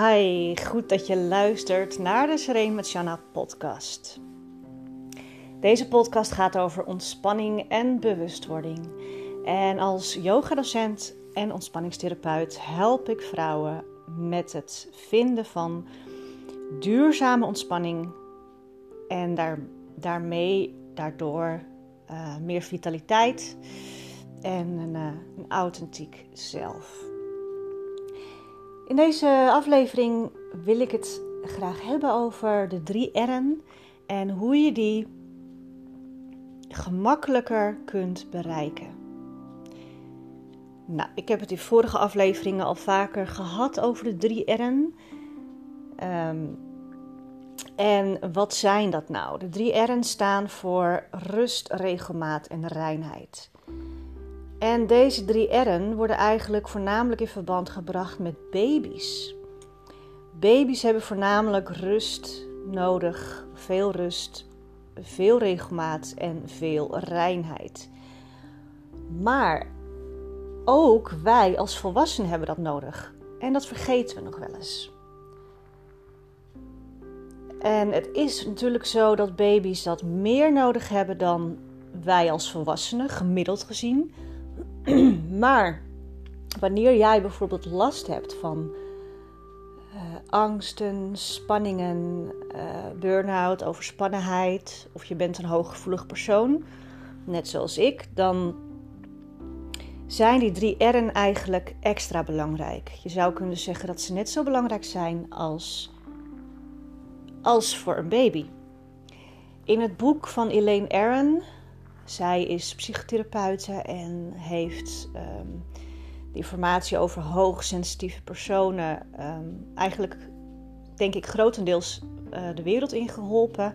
Hi, goed dat je luistert naar de Serene met Shanna podcast. Deze podcast gaat over ontspanning en bewustwording. En als yogadocent en ontspanningstherapeut help ik vrouwen met het vinden van duurzame ontspanning en daar, daarmee daardoor uh, meer vitaliteit en een, uh, een authentiek zelf. In deze aflevering wil ik het graag hebben over de drie R'en en hoe je die gemakkelijker kunt bereiken. Nou, ik heb het in vorige afleveringen al vaker gehad over de drie R'en. Um, en wat zijn dat nou? De drie R'en staan voor rust, regelmaat en reinheid. En deze drie R'en worden eigenlijk voornamelijk in verband gebracht met baby's. Baby's hebben voornamelijk rust nodig, veel rust, veel regelmaat en veel reinheid. Maar ook wij als volwassenen hebben dat nodig. En dat vergeten we nog wel eens. En het is natuurlijk zo dat baby's dat meer nodig hebben dan wij als volwassenen, gemiddeld gezien. maar wanneer jij bijvoorbeeld last hebt van uh, angsten, spanningen, uh, burn-out, overspannenheid, of je bent een hooggevoelig persoon, net zoals ik, dan zijn die drie R'en eigenlijk extra belangrijk. Je zou kunnen zeggen dat ze net zo belangrijk zijn als, als voor een baby. In het boek van Elaine Aron zij is psychotherapeute en heeft um, de informatie over hoogsensitieve personen ehm, eigenlijk, denk ik, grotendeels uh, de wereld ingeholpen.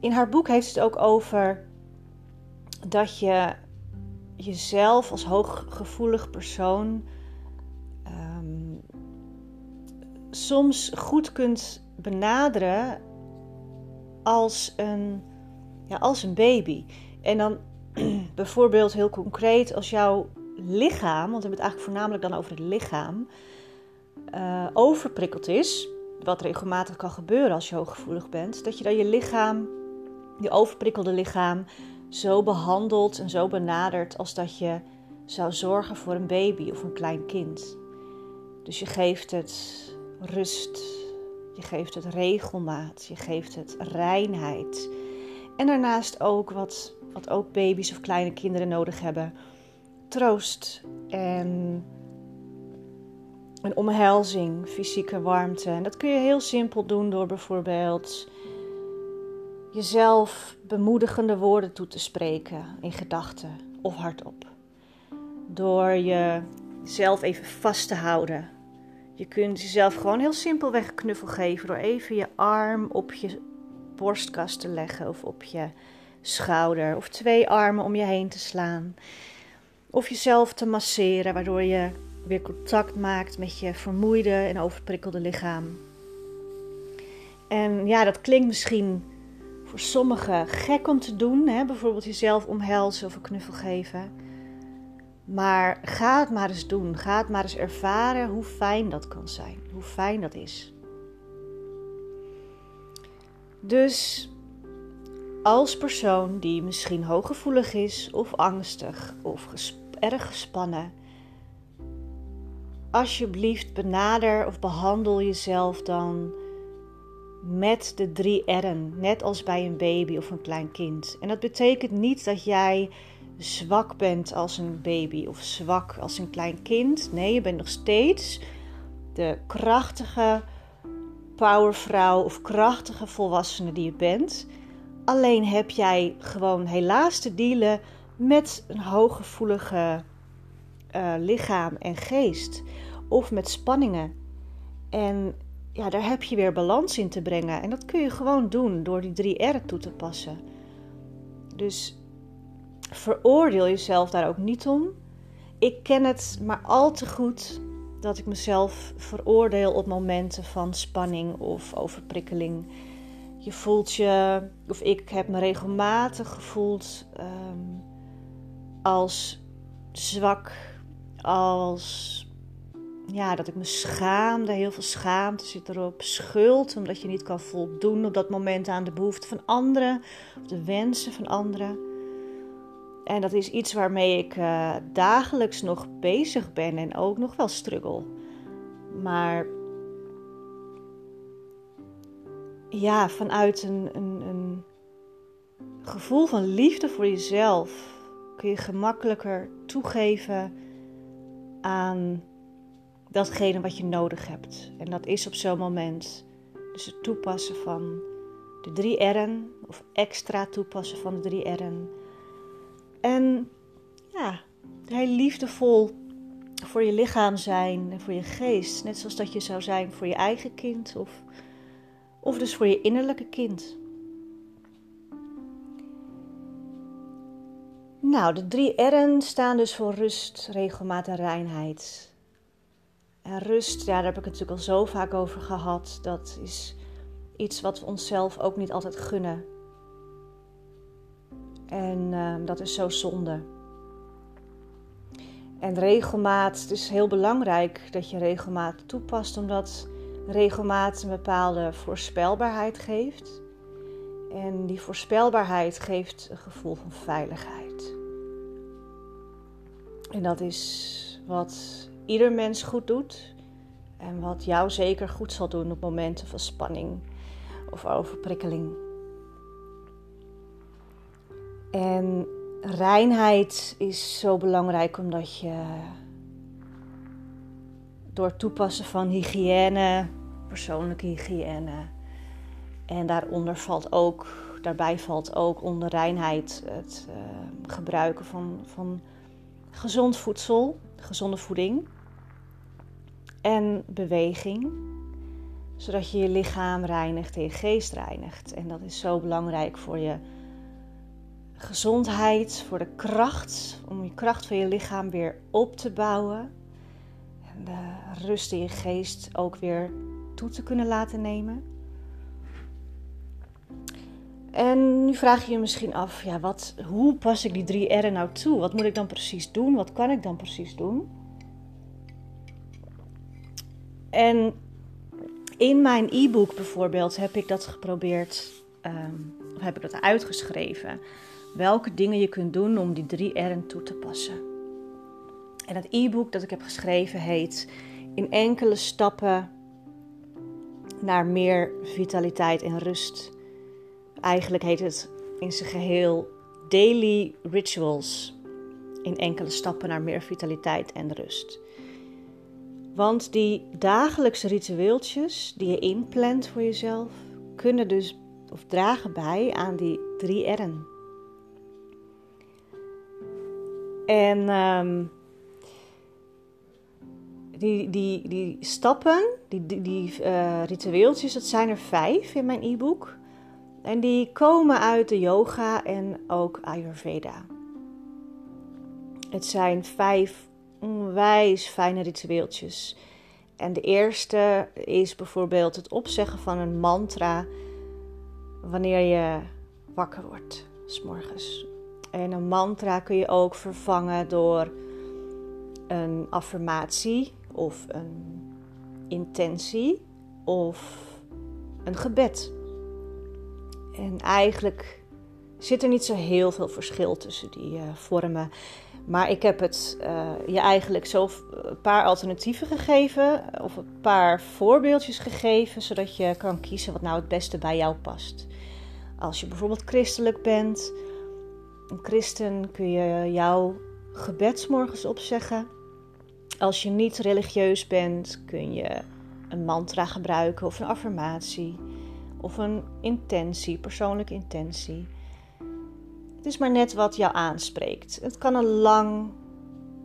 In haar boek heeft het ook over dat je jezelf als hooggevoelig persoon um, soms goed kunt benaderen als een, ja, als een baby. En dan bijvoorbeeld heel concreet als jouw lichaam, want we hebben het eigenlijk voornamelijk dan over het lichaam, uh, overprikkeld is, wat regelmatig kan gebeuren als je hooggevoelig bent, dat je dan je lichaam, je overprikkelde lichaam, zo behandelt en zo benadert als dat je zou zorgen voor een baby of een klein kind. Dus je geeft het rust, je geeft het regelmaat, je geeft het reinheid. En daarnaast ook wat wat ook baby's of kleine kinderen nodig hebben. Troost en een omhelzing, fysieke warmte. En dat kun je heel simpel doen door bijvoorbeeld jezelf bemoedigende woorden toe te spreken in gedachten of hardop. Door jezelf even vast te houden. Je kunt jezelf gewoon heel simpelweg een knuffel geven door even je arm op je borstkast te leggen of op je schouder of twee armen om je heen te slaan. Of jezelf te masseren, waardoor je weer contact maakt met je vermoeide en overprikkelde lichaam. En ja, dat klinkt misschien voor sommigen gek om te doen, hè? bijvoorbeeld jezelf omhelzen of een knuffel geven. Maar ga het maar eens doen. Ga het maar eens ervaren hoe fijn dat kan zijn. Hoe fijn dat is. Dus als persoon die misschien hooggevoelig is of angstig of erg gespannen, alsjeblieft benader of behandel jezelf dan met de drie R'en, net als bij een baby of een klein kind. En dat betekent niet dat jij zwak bent als een baby of zwak als een klein kind. Nee, je bent nog steeds de krachtige powervrouw of krachtige volwassene die je bent. Alleen heb jij gewoon helaas te dealen met een hooggevoelige uh, lichaam en geest. Of met spanningen. En ja, daar heb je weer balans in te brengen. En dat kun je gewoon doen door die drie R toe te passen. Dus veroordeel jezelf daar ook niet om. Ik ken het maar al te goed dat ik mezelf veroordeel op momenten van spanning of overprikkeling. Je voelt je, of ik heb me regelmatig gevoeld um, als zwak, als ja, dat ik me schaamde, heel veel schaamte zit erop, schuld, omdat je niet kan voldoen op dat moment aan de behoeften van anderen, of de wensen van anderen. En dat is iets waarmee ik uh, dagelijks nog bezig ben en ook nog wel struggle. Maar ja, vanuit een, een, een gevoel van liefde voor jezelf kun je gemakkelijker toegeven aan datgene wat je nodig hebt. En dat is op zo'n moment dus het toepassen van de drie R'en of extra toepassen van de drie R'en. En ja, heel liefdevol voor je lichaam zijn en voor je geest. Net zoals dat je zou zijn voor je eigen kind of, of dus voor je innerlijke kind. Nou, de drie R'en staan dus voor rust, regelmaat en reinheid. En rust, ja, daar heb ik het natuurlijk al zo vaak over gehad. Dat is iets wat we onszelf ook niet altijd gunnen. En uh, dat is zo zonde. En regelmaat, het is heel belangrijk dat je regelmaat toepast, omdat regelmaat een bepaalde voorspelbaarheid geeft. En die voorspelbaarheid geeft een gevoel van veiligheid. En dat is wat ieder mens goed doet. En wat jou zeker goed zal doen op momenten van spanning of overprikkeling. En reinheid is zo belangrijk omdat je door toepassen van hygiëne, persoonlijke hygiëne, en daaronder valt ook, daarbij valt ook onder reinheid het uh, gebruiken van, van gezond voedsel, gezonde voeding en beweging, zodat je je lichaam reinigt en je geest reinigt. En dat is zo belangrijk voor je gezondheid, voor de kracht, om je kracht van je lichaam weer op te bouwen. De rust in je geest ook weer toe te kunnen laten nemen. En nu vraag je je misschien af, ja, wat, hoe pas ik die drie R'en nou toe? Wat moet ik dan precies doen? Wat kan ik dan precies doen? En in mijn e-book bijvoorbeeld heb ik dat geprobeerd, um, heb ik dat uitgeschreven. Welke dingen je kunt doen om die drie R'en toe te passen. En het e-book dat ik heb geschreven heet In enkele stappen naar meer vitaliteit en rust. Eigenlijk heet het in zijn geheel Daily Rituals. In enkele stappen naar meer vitaliteit en rust. Want die dagelijkse ritueeltjes die je inplant voor jezelf, kunnen dus of dragen bij aan die drie R'en. En um, die, die, die stappen, die, die, uh, ritueeltjes, dat zijn er vijf in mijn e-book. En die komen uit de yoga en ook Ayurveda. Het zijn vijf onwijs fijne ritueeltjes. En de eerste is bijvoorbeeld het opzeggen van een mantra wanneer je wakker wordt, s morgens. En een mantra kun je ook vervangen door een affirmatie of een intentie of een gebed. En eigenlijk zit er niet zo heel veel verschil tussen die uh, vormen. Maar ik heb het uh, je eigenlijk zo een paar alternatieven gegeven, of een paar voorbeeldjes gegeven, zodat je kan kiezen wat nou het beste bij jou past. Als je bijvoorbeeld christelijk bent, een christen, kun je jouw gebedsmorgens opzeggen. Als je niet religieus bent, kun je een mantra gebruiken of een affirmatie of een intentie, persoonlijke intentie. Het is maar net wat jou aanspreekt. Het kan een lang,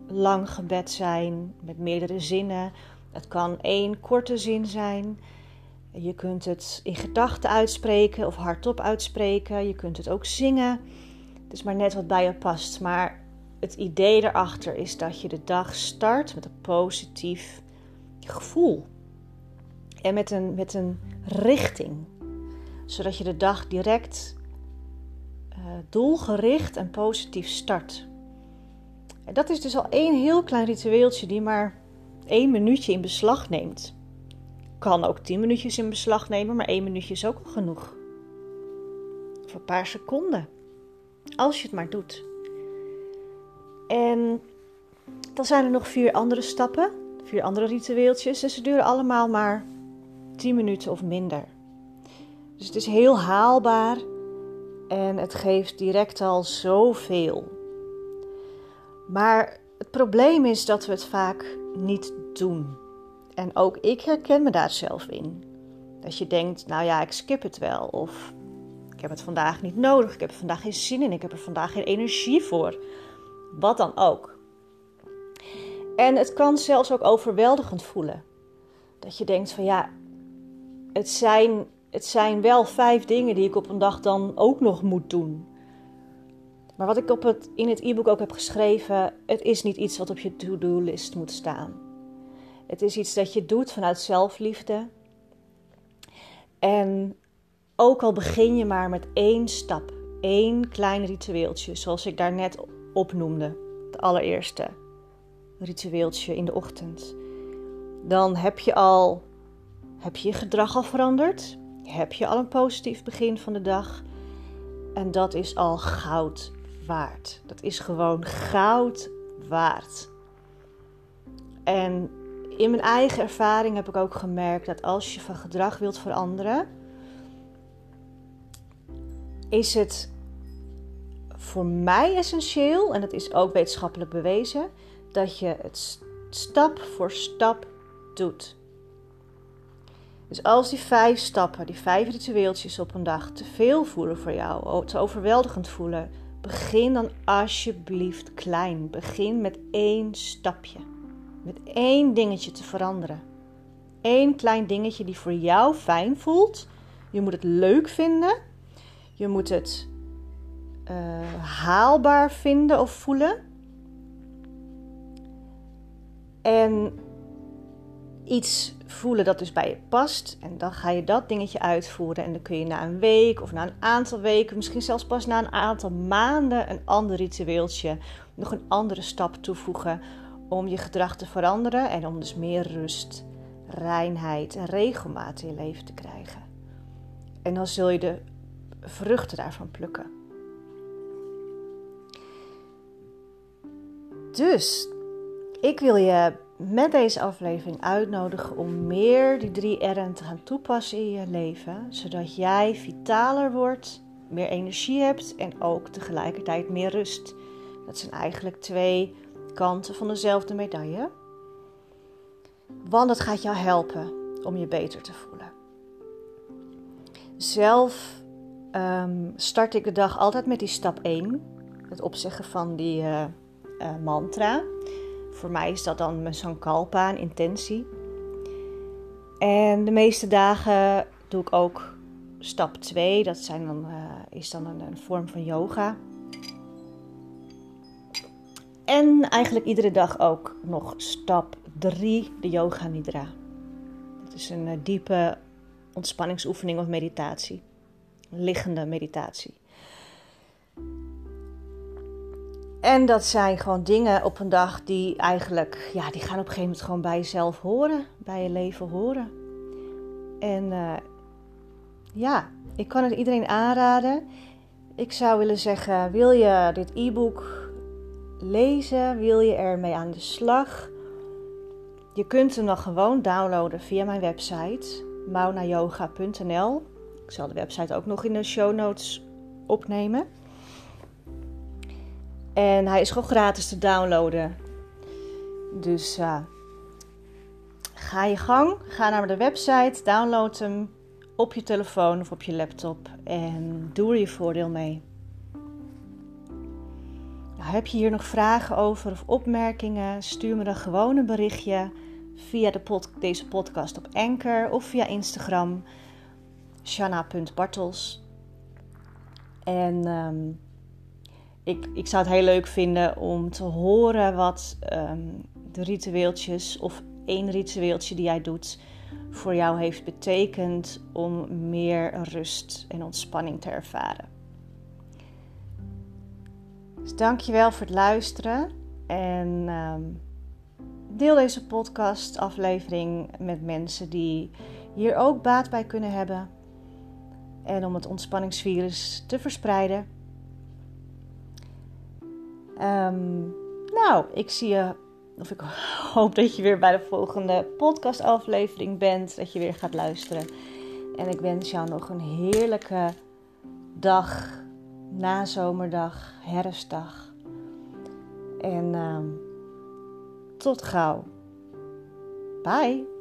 lang gebed zijn met meerdere zinnen. Het kan één korte zin zijn. Je kunt het in gedachten uitspreken of hardop uitspreken. Je kunt het ook zingen. Het is maar net wat bij je past. Maar het idee erachter is dat je de dag start met een positief gevoel. En met een, met een richting zodat je de dag direct uh, doelgericht en positief start. En dat is dus al één heel klein ritueeltje die maar één minuutje in beslag neemt. Kan ook tien minuutjes in beslag nemen, maar één minuutje is ook al genoeg. Voor een paar seconden. Als je het maar doet. En dan zijn er nog vier andere stappen, vier andere ritueeltjes. En ze duren allemaal maar 10 minuten of minder. Dus het is heel haalbaar en het geeft direct al zoveel. Maar het probleem is dat we het vaak niet doen. En ook ik herken me daar zelf in. Dat je denkt, nou ja, ik skip het wel. Of ik heb het vandaag niet nodig. Ik heb er vandaag geen zin in. Ik heb er vandaag geen energie voor. Wat dan ook. En het kan zelfs ook overweldigend voelen. Dat je denkt van ja, het zijn, het zijn wel vijf dingen die ik op een dag dan ook nog moet doen. Maar wat ik op het, in het e-book ook heb geschreven, het is niet iets wat op je to-do-list moet staan. Het is iets dat je doet vanuit zelfliefde. En ook al begin je maar met één stap, één klein ritueeltje, zoals ik daar net opnoemde, het allereerste ritueeltje in de ochtend, dan heb je al heb je je gedrag al veranderd? Heb je al een positief begin van de dag? En dat is al goud waard. Dat is gewoon goud waard. En in mijn eigen ervaring heb ik ook gemerkt dat als je van gedrag wilt veranderen, is het voor mij essentieel, en dat is ook wetenschappelijk bewezen, dat je het stap voor stap doet. Dus als die vijf stappen, die vijf ritueeltjes op een dag te veel voelen voor jou, te overweldigend voelen, begin dan alsjeblieft klein. Begin met één stapje. Met één dingetje te veranderen. Eén klein dingetje die voor jou fijn voelt. Je moet het leuk vinden. Je moet het uh, haalbaar vinden of voelen. En iets voelen dat dus bij je past. En dan ga je dat dingetje uitvoeren. En dan kun je na een week of na een aantal weken, misschien zelfs pas na een aantal maanden, een ander ritueeltje, nog een andere stap toevoegen om je gedrag te veranderen en om dus meer rust, reinheid en regelmaat in je leven te krijgen. En dan zul je de vruchten daarvan plukken. Dus ik wil je met deze aflevering uitnodigen om meer die drie R'en te gaan toepassen in je leven, zodat jij vitaler wordt, meer energie hebt en ook tegelijkertijd meer rust. Dat zijn eigenlijk twee kanten van dezelfde medaille. Want het gaat jou helpen om je beter te voelen. Zelf um, start ik de dag altijd met die stap 1, het opzeggen van die uh, uh, mantra. Voor mij is dat dan mijn Sankalpa, een intentie. En de meeste dagen doe ik ook stap 2. Dat zijn dan, uh, is dan een, een, vorm van yoga. En eigenlijk iedere dag ook nog stap 3, de Yoga Nidra. Dat is een uh, diepe ontspanningsoefening of meditatie. liggende meditatie. En dat zijn gewoon dingen op een dag die eigenlijk, ja, die gaan op een gegeven moment gewoon bij jezelf horen, bij je leven horen. En uh, ja, ik kan het iedereen aanraden. Ik zou willen zeggen, wil je dit e-book lezen? Wil je ermee aan de slag? Je kunt hem dan gewoon downloaden via mijn website maunayoga.nl. Ik zal de website ook nog in de show notes opnemen. En hij is gewoon gratis te downloaden. Dus ga je gang, ga naar de website, download hem op je telefoon of op je laptop en doe er je voordeel mee. Nou, heb je hier nog vragen over of opmerkingen? Stuur me dan gewoon een berichtje via de deze podcast op Anchor of via Instagram shanna.bartels. En um, ik, ik zou het heel leuk vinden om te horen wat ehm, de ritueeltjes of één ritueeltje die jij doet voor jou heeft betekend om meer rust en ontspanning te ervaren. Dus dankjewel voor het luisteren en um, deel deze podcast aflevering met mensen die hier ook baat bij kunnen hebben. En om het ontspanningsvirus te verspreiden. Ehm, nou, ik zie je, of ik hoop dat je weer bij de volgende podcastaflevering bent. Dat je weer gaat luisteren. En ik wens jou nog een heerlijke dag, nazomerdag, herfstdag. En uh, tot gauw. Bye.